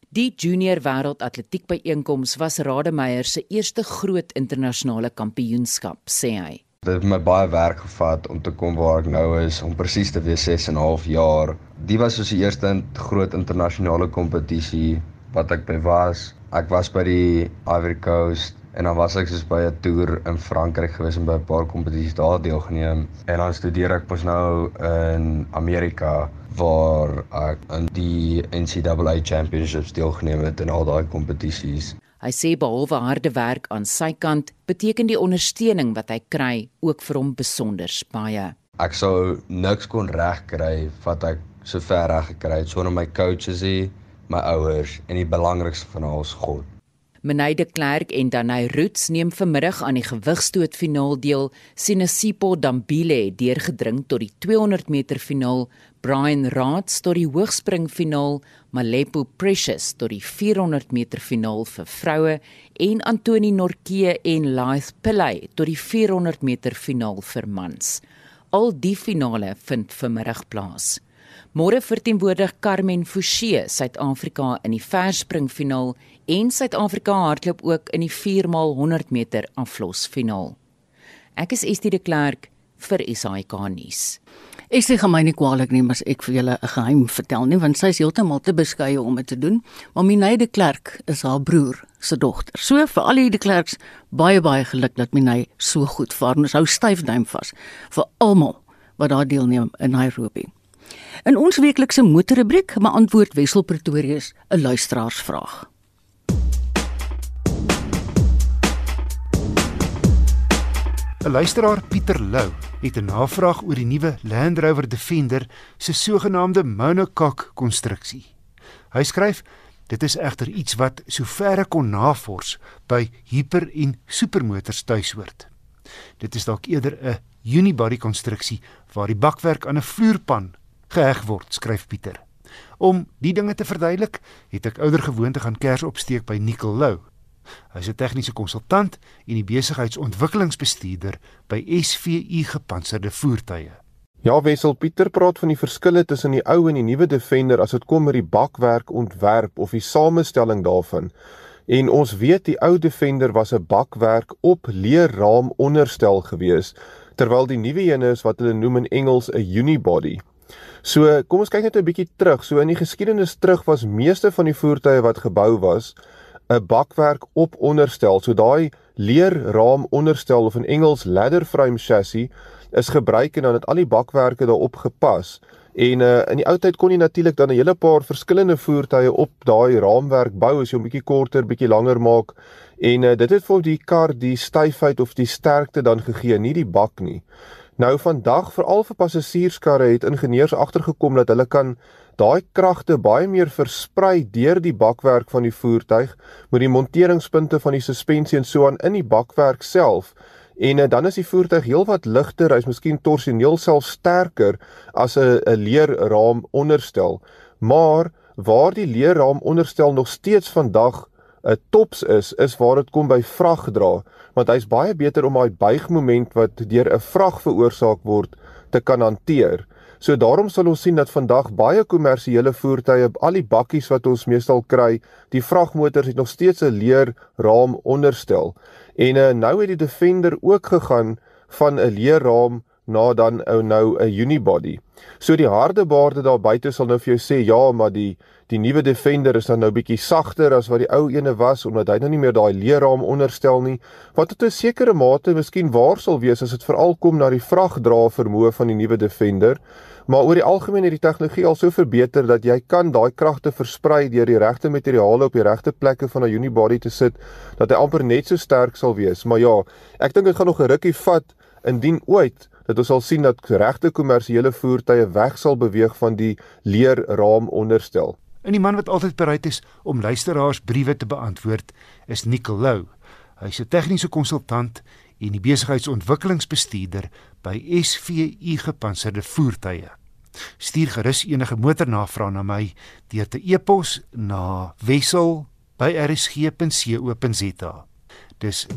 Die junior wêreld atletiek byeenkoms was Rademeier se eerste groot internasionale kampioenskap, sê hy. Dit het my baie werk gevat om te kom waar ek nou is, om presies te wees 6 en 'n half jaar. Die was soos die eerste groot internasionale kompetisie wat ek by was. Ek was by die Ivory Coast En dan was ek soos by 'n toer in Frankryk gewees en by 'n paar kompetisies daar deelgeneem. En dan studeer ek mos nou in Amerika waar ek aan die NCAA Championships deelgeneem het en al daai kompetisies. Hy sê behalwe harde werk aan sy kant, beteken die ondersteuning wat hy kry ook vir hom besonder baie. Ek sou niks kon regkry wat ek so ver reg gekry het sonder my coaches hier, my ouers en die belangrikste van alles God. Meneide Klerk en Danai Roots neem vanmiddag aan die gewigstoot finaal deel. Sinasipo Dambile het deurgedring tot die 200 meter finaal, Brian Raats tot die hoogspring finaal, Malepo Precious tot die 400 meter finaal vir vroue en Antoni Norke en Laith Pillay tot die 400 meter finaal vir mans. Al die finale vind vanmiddag plaas. Môre verteenwoordig Carmen Fouché Suid-Afrika in die verspringfinaal en Suid-Afrika hardloop ook in die 4x100 meter aflosfinaal. Ek is Estie de Klerk vir SAK nuus. Ek sê gaan my nie kwaadlik neem as ek vir julle 'n geheim vertel nie want sy is heeltemal te beskeie om dit te doen. Maar Minay de Klerk is haar broer se dogter. So vir al die de Klerks baie baie geluk dat Minay so goed vaar. Ons hou styf duim vas vir almal wat daar deelneem in Nairobi. In ons weeklikse motorrubriek beantwoord Wessel Pretorius 'n luisteraarsvraag. 'n Luisteraar Pieter Lou het 'n navraag oor die nuwe Land Rover Defender se sogenaamde monocoque konstruksie. Hy skryf: "Dit is egter iets wat soverre kon navors by hiper en supermotors tuishoort. Dit is dalk eerder 'n unibody konstruksie waar die bakwerk aan 'n vloerpan geheg word, skryf Pieter. Om die dinge te verduidelik, het ek ouer gewoonte gaan kers opsteek by Nicol Lou. Hy is 'n tegniese konsultant en die besigheidsontwikkelingsbestuurder by SVU Gepantserde Voertuie. Ja, Wessel Pieter praat van die verskille tussen die ou en die nuwe Defender as dit kom by die bakwerk ontwerp of die samestelling daarvan. En ons weet die ou Defender was 'n bakwerk op leerraam onderstel gewees, terwyl die nuwe een is wat hulle noem in Engels 'n unibody. So, kom ons kyk net 'n bietjie terug. So in die geskiedenis terug was meeste van die voertuie wat gebou was 'n bakwerk op onderstel. So daai leerraam onderstel of in Engels ladder frame chassis is gebruik en dan het al die bakwerke daarop gepas. En uh, in die ou tyd kon jy natuurlik dan 'n hele paar verskillende voertuie op daai raamwerk bou as jy hom bietjie korter, bietjie langer maak. En uh, dit het vir die kar die styfheid of die sterkte dan gegee, nie die bak nie. Nou vandag veral vir passasierskarre het ingenieurs agtergekom dat hulle kan daai kragte baie meer versprei deur die bakwerk van die voertuig met die monteringspunte van die suspensie en so aan in die bakwerk self En uh, dan is die voertuig heelwat ligter, hy's miskien torsioneel self sterker as 'n 'n leerraam onderstel. Maar waar die leerraam onderstel nog steeds vandag 'n uh, tops is, is waar dit kom by vragdra, want hy's baie beter om daai buigmoment wat deur 'n vrag veroorsaak word te kan hanteer. So daarom sal ons sien dat vandag baie kommersiële voertuie, al die bakkies wat ons meestal kry, die vragmotors het nog steeds 'n leerraam onderstel. En uh, nou het die Defender ook gegaan van 'n leerraam na dan ou nou 'n unibody. So die harde baarde daar buite sal nou vir jou sê ja, maar die die nuwe Defender is dan nou bietjie sagter as wat die ou ene was omdat hy nou nie meer daai leerraam onderstel nie. Wat tot 'n sekere mate miskien waar sal wees as dit veral kom na die vragdra vermoë van die nuwe Defender. Maar oor die algemeen het die tegnologie al so verbeter dat jy kan daai kragte versprei deur die regte materiale op die regte plekke van 'n unibody te sit dat hy amper net so sterk sal wees. Maar ja, ek dink dit gaan nog 'n rukkie vat indien ooit dat ons sal sien dat regte kommersiële voertuie weg sal beweeg van die leerraam onderstel. En die man wat altyd bereid is om luisteraars briewe te beantwoord, is Nicolou. Hy's 'n tegniese konsultant en die besigheidsontwikkelingsbestuurder by SVU Gepantserde Voertuie. Stuur gerus enige motornavrae na my deur te e-pos na wissel@rsg.co.za. Dis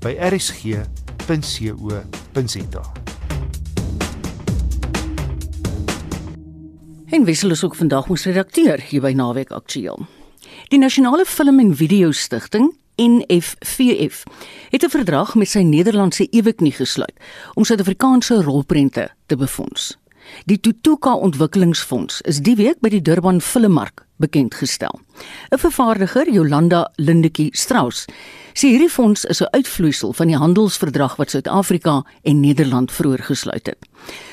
wissel@rsg.co.za. En Wissel is ook vandag ons redakteur hier by Naweek Aktueel. Die Nasionale Film en Video Stichting NFVF het 'n verdrag met sy Nederlandse eweknie gesluit om Suid-Afrikaanse rolprente te befonds. Die Tutuka Ontwikkelingsfonds is die week by die Durban Filmmark bekend gestel. 'n Vervaardiger, Jolanda Lindetjie Strauss, sê hierdie fonds is 'n uitvloeisel van die handelsverdrag wat Suid-Afrika en Nederland vroeër gesluit het.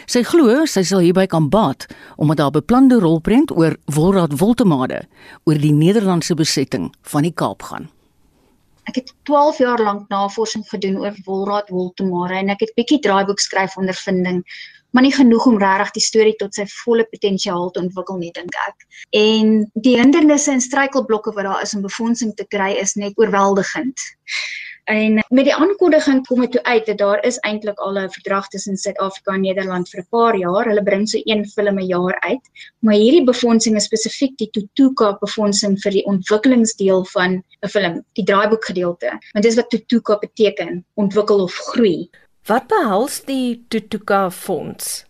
Sy glo sy sal hierby kan baat omdat daar beplande rolprent oor Wolraad Woltemade oor die Nederlandse besetting van die Kaap gaan. Ek het 12 jaar lank navorsing gedoen oor Wolraad Woltemare en ek het bietjie draaiboek skryf ondervinding, maar nie genoeg om regtig die storie tot sy volle potensiaal te ontwikkel nie dink ek. En die hindernisse en struikelblokke wat daar is om befondsing te kry is net oorweldigend. En met die aankondiging kom dit uit dat daar is eintlik al 'n verdrag tussen Suid-Afrika en Nederland vir 'n paar jaar. Hulle bring so een film 'n jaar uit. Maar hierdie befondsing is spesifiek die Tutuka befondsing vir die ontwikkelingsdeel van 'n film, die draaiboek gedeelte. Want dis wat Tutuka beteken, ontwikkel of groei. Wat behels die Tutuka fonds?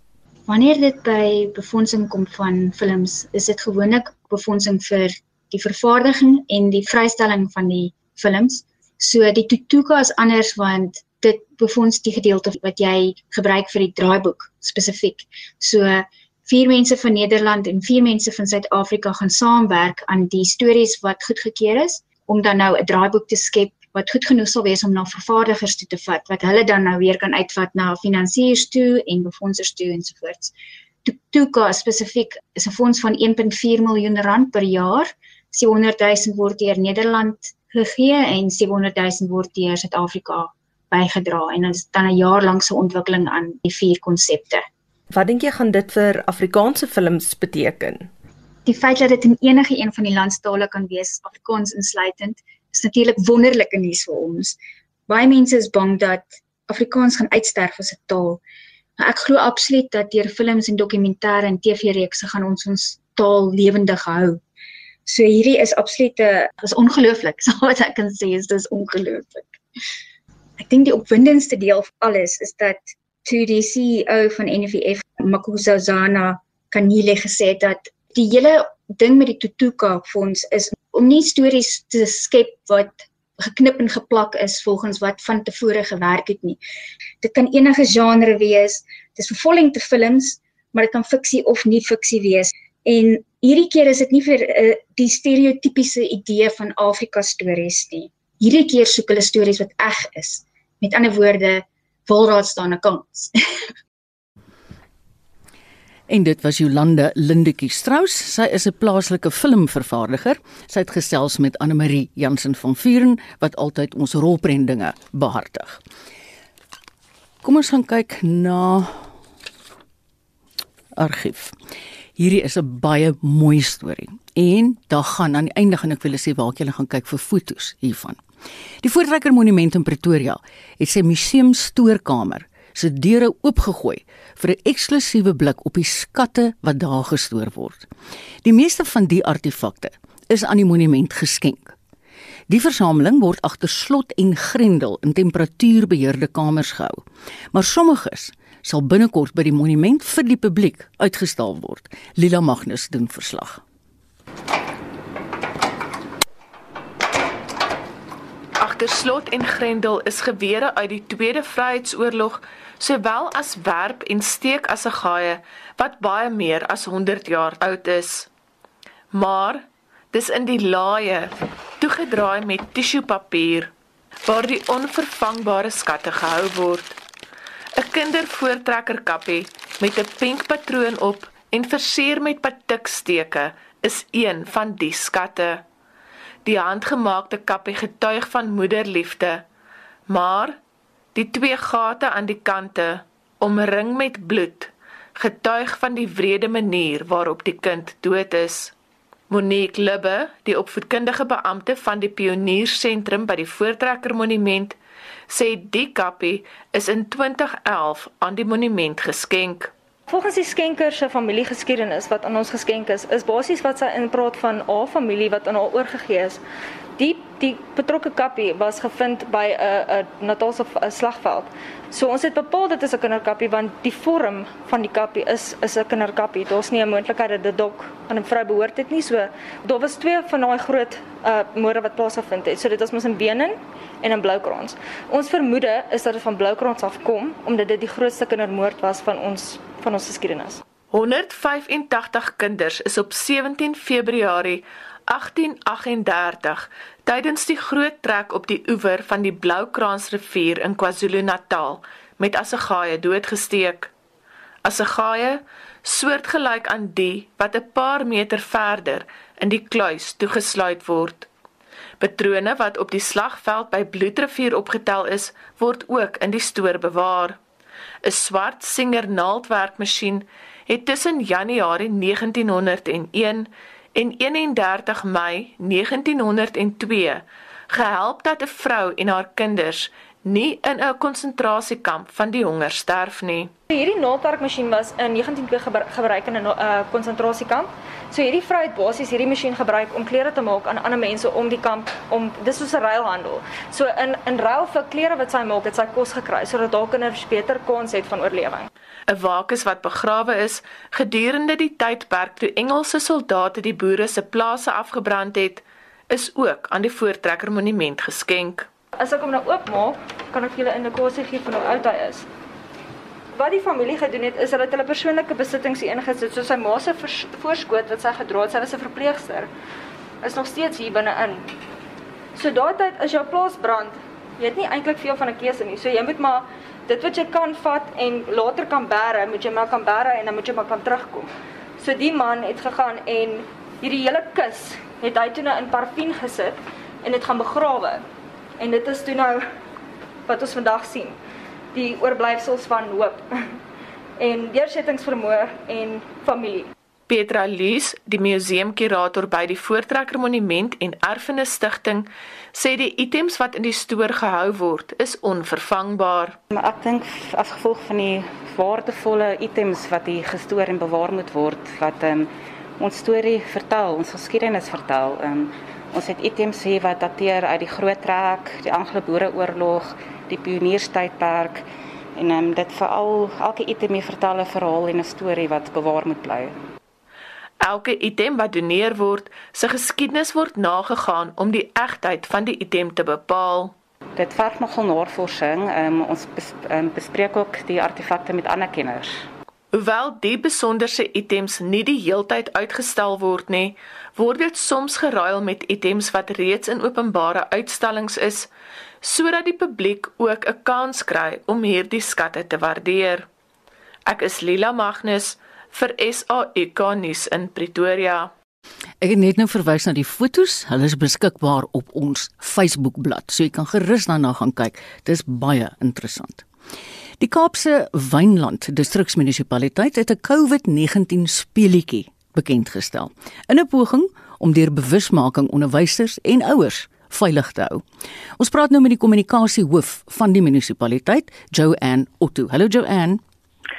Wanneer dit by befondsing kom van films, is dit gewoonlik befondsing vir die vervaardiging en die vrystelling van die films So die Tutuka is anders want dit befonds die gedeelte wat jy gebruik vir die draaiboek spesifiek. So vier mense van Nederland en vier mense van Suid-Afrika gaan saamwerk aan die stories wat goedgekeur is om dan nou 'n draaiboek te skep wat goed genoeg sal wees om na vervaardigers toe te vat wat hulle dan nou weer kan uitvat na finansiërs toe en befondsers toe ensovoorts. Tutuka spesifiek is 'n fonds van 1.4 miljoen rand per jaar. 700 000 word deur Nederland gegee en 700 000 word deur Suid-Afrika bygedra en dit is dan 'n jaar lank se ontwikkeling aan die vier konsepte. Wat dink jy gaan dit vir Afrikaanse films beteken? Die feit dat dit in enige een van die landstale kan wees, Afrikaans insluitend, is natuurlik wonderlike nuus vir ons. Baie mense is bang dat Afrikaans gaan uitsterf as 'n taal. Maar ek glo absoluut dat deur films en dokumentêre en TV-reekse gaan ons ons taal lewendig hou. So hierdie is absoluut 'n is ongelooflik. So wat ek kan sê is dis ongelooflik. Ek dink die opwindendste deel van alles is dat toe die CEO van NVF Makuza Zana Kanile gesê het dat die hele ding met die Tutuka fonds is om nie stories te skep wat geknip en geplak is volgens wat van tevore gewerk het nie. Dit kan enige genre wees. Dis vervolging te films, maar dit kan fiksie of nie fiksie wees. En hierdie keer is dit nie vir uh, die stereotypiese idee van Afrika stories nie. Hierdie keer soek hulle stories wat eg is. Met ander woorde, Wilraad staan 'n kans. En dit was Jolande Lindetjie Strauss. Sy is 'n plaaslike filmvervaardiger. Sy het gesels met Anne Marie Jansen van Vuren wat altyd ons rolprentdinge behartig. Kom ons gaan kyk na argief. Hierdie is 'n baie mooi storie. En daar gaan aan die einde gaan ek wil sê waar ek julle gaan kyk vir fotos hiervan. Die Voortrekker Monument in Pretoria het sy museum stoorkamer se deure oopgegooi vir 'n eksklusiewe blik op die skatte wat daar gestoor word. Die meeste van die artefakte is aan die monument geskenk. Die versameling word agter slot en grendel in temperatuurbeheerde kamers gehou, maar sommiges sal binnekort by die monument vir die publiek uitgestal word. Lila Magnus doen verslag. Agter slot en grendel is gewere uit die Tweede Vryheidsoorlog sowel as werp en steek as 'n gaie wat baie meer as 100 jaar oud is. Maar dis in die laaie toegedraai met tissuepapier waar die onvervangbare skatte gehou word. 'n Kindervoortrekkerkappie met 'n pink patroon op en versier met patiksteke is een van die skatte. Die handgemaakte kappie getuig van moederliefde, maar Die twee gate aan die kante, omring met bloed, getuig van die wrede manier waarop die kind dood is. Monique Lubbe, die opvoedkundige beampte van die Pioniersentrum by die Voortrekker Monument, sê die kappie is in 2011 aan die monument geskenk. Volgens die skenker se familiegeskiedenis wat aan ons geskenk is, is basies wat sy inpraat van haar familie wat aan haar oorgegee is die die betrokke kappie was gevind by 'n 'n Natalse slagveld. So ons het bepaal dit is 'n kinderkappie want die vorm van die kappie is is 'n kinderkappie. Daar's nie 'n moontlikheid dat dit dalk aan 'n vrou behoort het nie. So daar was twee van daai groot uh moorde wat plaasgevind het. So dit was mos in Benen en in Bloukrans. Ons vermoede is dat dit van Bloukrans afkom omdat dit die grootste kindermoord was van ons van ons geskiedenis. 185 kinders is op 17 Februarie 1838 tydens die groot trek op die oewer van die Bloukransrivier in KwaZulu-Natal met assegaaie doodgesteek. Assegaaie soortgelyk aan die wat 'n paar meter verder in die kluis toegesluit word. Patrone wat op die slagveld by Bloedrivier opgetel is, word ook in die stoor bewaar. 'n Swart Singer naaldwerkmasjien het tussen Januarie 1901 en 31 Mei 1902 gehelp dat 'n vrou en haar kinders nie in 'n konsentrasiekamp van die honger sterf nie. Hierdie naaldwerkmasjien was in 1902 gebruik in 'n uh, konsentrasiekamp. So hierdie vrou het basies hierdie masjien gebruik om klere te maak aan ander mense om die kamp om dis soos 'n ruilhandel. So in in ruil vir klere wat sy maak, het sy kos gekry sodat haar kinders beter kans het van oorlewing. 'n Wakus wat begrawe is gedurende die tydperk toe Engelse soldate die boere se plase afgebrand het, is ook aan die Voortrekker Monument geskenk. As ek hom nou oopmaak, kan ek julle indikasie gee van hoe oud hy is. Wat die familie gedoen het, is hulle het hulle persoonlike besittings hier ingesit, soos sy ma se voorskoot wat sy gedra het, sy was 'n verpleegster, is nog steeds hier binne-in. So daai tyd as jou plaas brand, jy het nie eintlik veel van 'n keuse nie. So jy moet maar dit wat jy kan vat en later kan bære, moet jy maar kan bære en dan moet jy maar kan terugkom. So die man het gegaan en hierdie hele kus het hy toe nou in parfien gesit en dit gaan begrawe. En dit is toe nou wat ons vandag sien. Die oorblyfsels van hoop en deursettingsvermoë en familie. Petra Lees, die museumkurator by die Voortrekker Monument en Erfenis Stichting, sê die items wat in die stoor gehou word, is onvervangbaar. Maar ek dink as gevolg van die waardevolle items wat hier gestoor en bewaar moet word, wat um, ons storie vertel, ons geskiedenis vertel, um, ons het items hier wat dateer uit die Groot Trek, die Anglo-Boereoorlog, die Pionierstydperk en um, dit veral elke item hier vertel 'n verhaal en 'n storie wat bewaar moet bly. Elke item wat doneer word, se geskiedenis word nagegaan om die egtheid van die item te bepaal. Dit verg nogal navorsing. Um, ons bes, um, bespreek ook die artefakte met ander kenners. Hoewel die besonderse items nie die heeltyd uitgestal word nie, word dit soms geruil met items wat reeds in openbare uitstallings is, sodat die publiek ook 'n kans kry om hierdie skatte te waardeer. Ek is Lila Magnus vir SAK nuus in Pretoria. Ek het net nou verwys na die fotos. Hulle is beskikbaar op ons Facebookblad, so jy kan gerus daarna gaan kyk. Dis baie interessant. Die Kaapse Wynland Distriksmunisipaliteit het 'n COVID-19 speelietjie bekend gestel. In 'n poging om deur bewusmaking onderwysers en ouers veilig te hou. Ons praat nou met die kommunikasiehoof van die munisipaliteit, Joanne Otto. Hallo Joanne.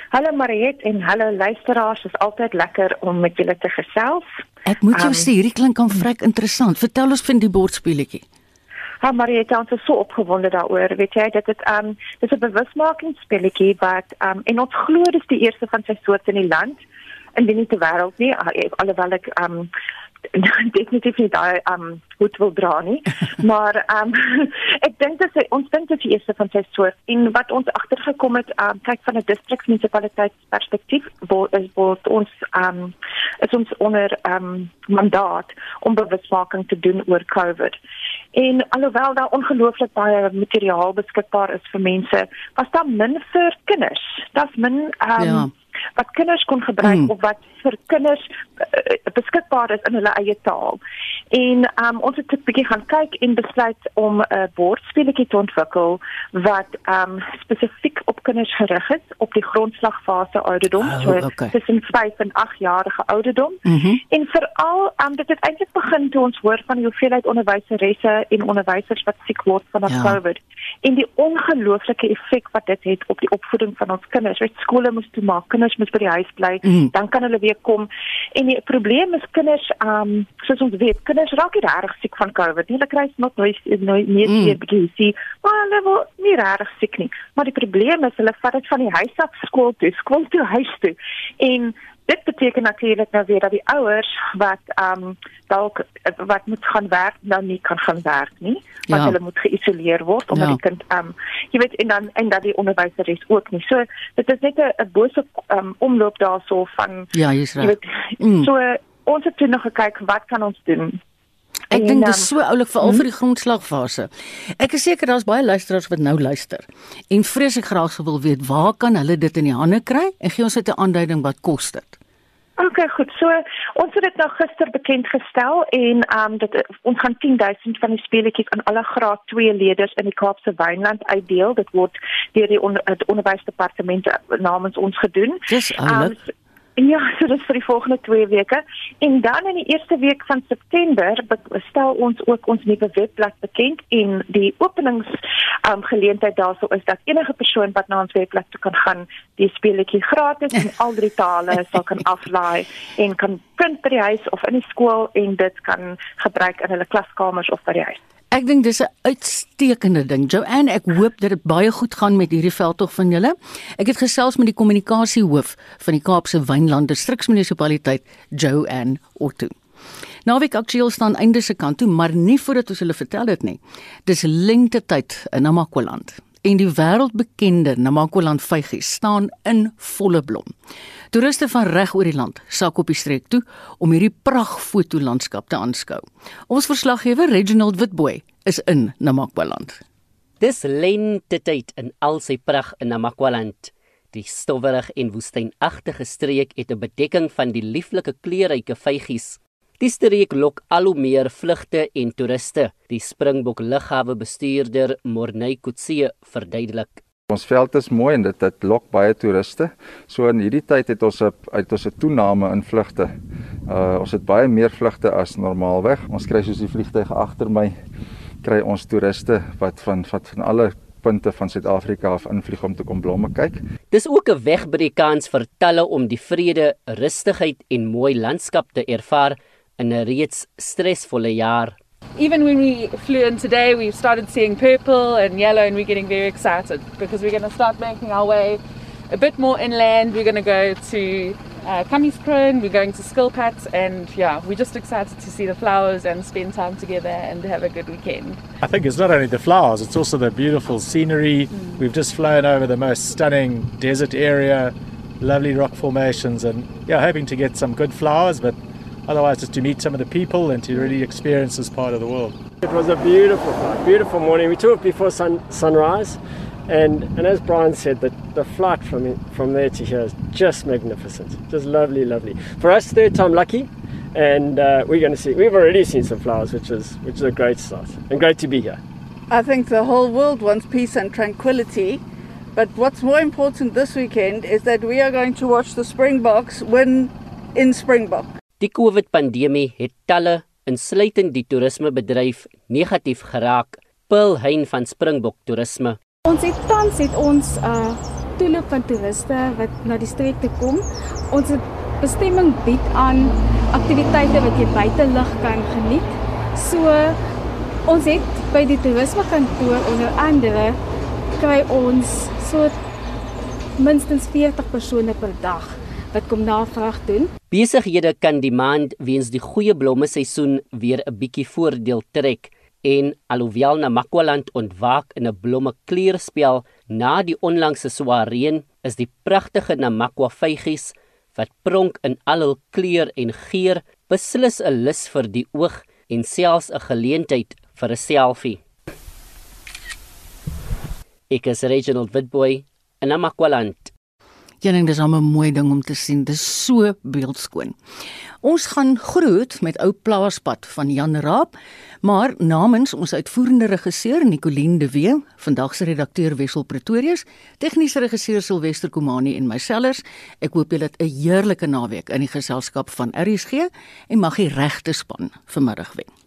Hallo Mariet en hallo luisteraars, dit is altyd lekker om met julle te gesels. Ek moet jou um, sê, hierdie klink kan vrek interessant. Vertel ons van die bordspeletjie. Ha Mariet, ons is so opgewonde daaroor. Weet jy, dit is um dis 'n bewusmakingsspeletjie wat um en ons glo dis die eerste van sy soort in die land en nie te wêreld nie. Alhoewel ek um definitief nie daai um goed wil dra nie. maar um ek dink dit is ons dink dit is die eerste van sy soort en wat ons agtergekom het um kyk van 'n distriksmunisipaliteitsperspektief waar is waar ons um is ons onder um mandaat om bewusmaking te doen oor COVID. En alhoewel daar ongelooflik baie materiaal beskikbaar is vir mense, was daar min vir kinders. Daar's min um ja wat kinders kon gebruik mm. of wat vir kinders uh, beskikbaar is in hulle eie taal. En um, ons het 'n bietjie gaan kyk en besluit om 'n uh, bordspelletjie te ontwikkel wat um, spesifiek op kinders gerig is op die grondslagfase ouderdom, oh, so okay. tussen 5 en 8 jarige ouderdom. Mm -hmm. En veral um, dit het eintlik begin toe ons hoor van die hoeveelheid onderwyseresse en onderwysers wat siek word van ja. COVID en die ongelooflike effek wat dit het op die opvoeding van ons kinders. Weet skole moet toemaak, kinders moet by die huis bly, mm. dan kan hulle weer kom. En die probleem is kinders, ehm um, soos ons weet, kinders raak nie reg siek van COVID nie. Hulle kry nog nooit nooit meer mm. weer begin, maar hulle word nie reg siek nie. Maar die probleem is hulle vat dit van die huis af skool toe, skool toe huis toe. En dit beteken natuurlik nou weer dat die ouers wat ehm um, dalk wat moet gaan werk nou nie kan gaan werk nie want ja. hulle moet geïsoleer word omdat ja. die kind ehm um, jy weet en dan en dat die onderwyseres ook nie. So dit is net 'n bose ehm um, omloop daarso van Ja, jy's reg. Mm. So ons het toe nog gekyk wat kan ons doen Ek dink dit is so oulik veral hmm? vir die grondslagfase. Ek is seker daar's baie luisteraars wat nou luister en vreeslik graag sou wil weet waar kan hulle dit in die hande kry en gee ons net 'n aanduiding wat kos dit. OK, goed. So ons het dit nou gister bekend gestel en ehm um, dit ons gaan 10000 van die speletjies aan alle graad 2 leerders in die Kaapse Wynland uitdeel. Dit word deur die onder, onderwysdepartement namens ons gedoen. Dis oulik. Um, Ja, so dis vir die volgende 2 weke. En dan in die eerste week van September stel ons ook ons nuwe webblad bekend en die openings um, geleentheid daarso is dat enige persoon wat na ons webblad toe kan gaan, die speletjie gratis in al drie tale sal kan aflaai en kan print by die huis of in die skool en dit kan gebruik in hulle klaskamers of by die huis. Ek dink dis 'n uitstekende ding. Joanne, ek hoop dat dit baie goed gaan met hierdie veldtog van julle. Ek het gesels met die kommunikasiehoof van die Kaapse Wynland Distriksmunisipaliteit, Joanne Otto. Naweek aktueel staan einde se kant toe, maar nie voordat ons hulle vertel dit nie. Dis lengte tyd in Namakwaland en die wêreldbekende Namakwaland vygies staan in volle blom. Toeriste van reg oor die land sak op die streek toe om hierdie pragtfotolandskap te aanskou. Ons verslaggewer Reginald Witboy is in Namakwaland. Dis lente tyd in al sy pragt in Namakwaland. Die stowwerig en woestynagtige streek het 'n bedekking van die lieflike kleurryke vygies. Die streek lok al hoe meer vlugte en toeriste. Die Springbok lughawe bestuurder Morney Kutsie verduidelik. Ons veld is mooi en dit dit lok baie toeriste. So in hierdie tyd het ons 'n uit ons 'n toename in vlugte. Uh ons het baie meer vlugte as normaalweg. Ons kry soos die vliegtuig agter my kry ons toeriste wat van wat van alle punte van Suid-Afrika af invlieg om te kom blomme kyk. Dis ook 'n wegbreekans vir talle om die vrede, rustigheid en mooi landskap te ervaar 'n reeds stresvolle jaar even when we flew in today, we started seeing purple and yellow, and we're getting very excited because we're going to start making our way a bit more inland. We're going to go to uh, Kamiskron, we're going to Skilpat, and yeah, we're just excited to see the flowers and spend time together and have a good weekend. I think it's not only the flowers, it's also the beautiful scenery. Mm. We've just flown over the most stunning desert area lovely rock formations, and yeah, hoping to get some good flowers, but otherwise just to meet some of the people and to really experience this part of the world. It was a beautiful flight, beautiful morning. We took it before sun, sunrise, and, and as Brian said, the, the flight from from there to here is just magnificent, just lovely, lovely. For us, third time lucky, and uh, we're going to see. We've already seen some flowers, which is which is a great start, and great to be here. I think the whole world wants peace and tranquility. But what's more important this weekend is that we are going to watch the Springboks win in Springbok. Die COVID-pandemie het talle, insluitend die toerismebedryf, negatief geraak. Paul Hein van Springbok Toerisme. Ons het tans het ons uh toeloop van toeriste wat na die streek toe kom. Ons bestemming bied aan aktiwiteite wat jy buite lig kan geniet. So ons het by die toerismekantoor onder andere kry ons so minstens 40 persone per dag wat kom navraag doen. Besighede kan die maand weens die goeie blomme seisoen weer 'n bietjie voordeel trek en alhoewel Namakwaland ontwaak in 'n blomme kleurspel na die onlangse swaar reën, is die pragtige Namakwa vygies wat pronk in al hul kleur en geur beslis 'n lus vir die oog en selfs 'n geleentheid vir 'n selfie. Ek is Reginald Witboy in Namakwaland. Dink dis 'n mooi ding om te sien. Dis so beeldskoon. Ons gaan groet met ou plaaspad van Jan Raap, maar namens ons uitvoerende regisseur Nicoline de Wee, vandag se redakteur Wessel Pretorius, tegniese regisseur Silwester Komani en mysellers, ek hoop julle het 'n heerlike naweek in die geselskap van RSG en mag die regte span vanmiddag wen.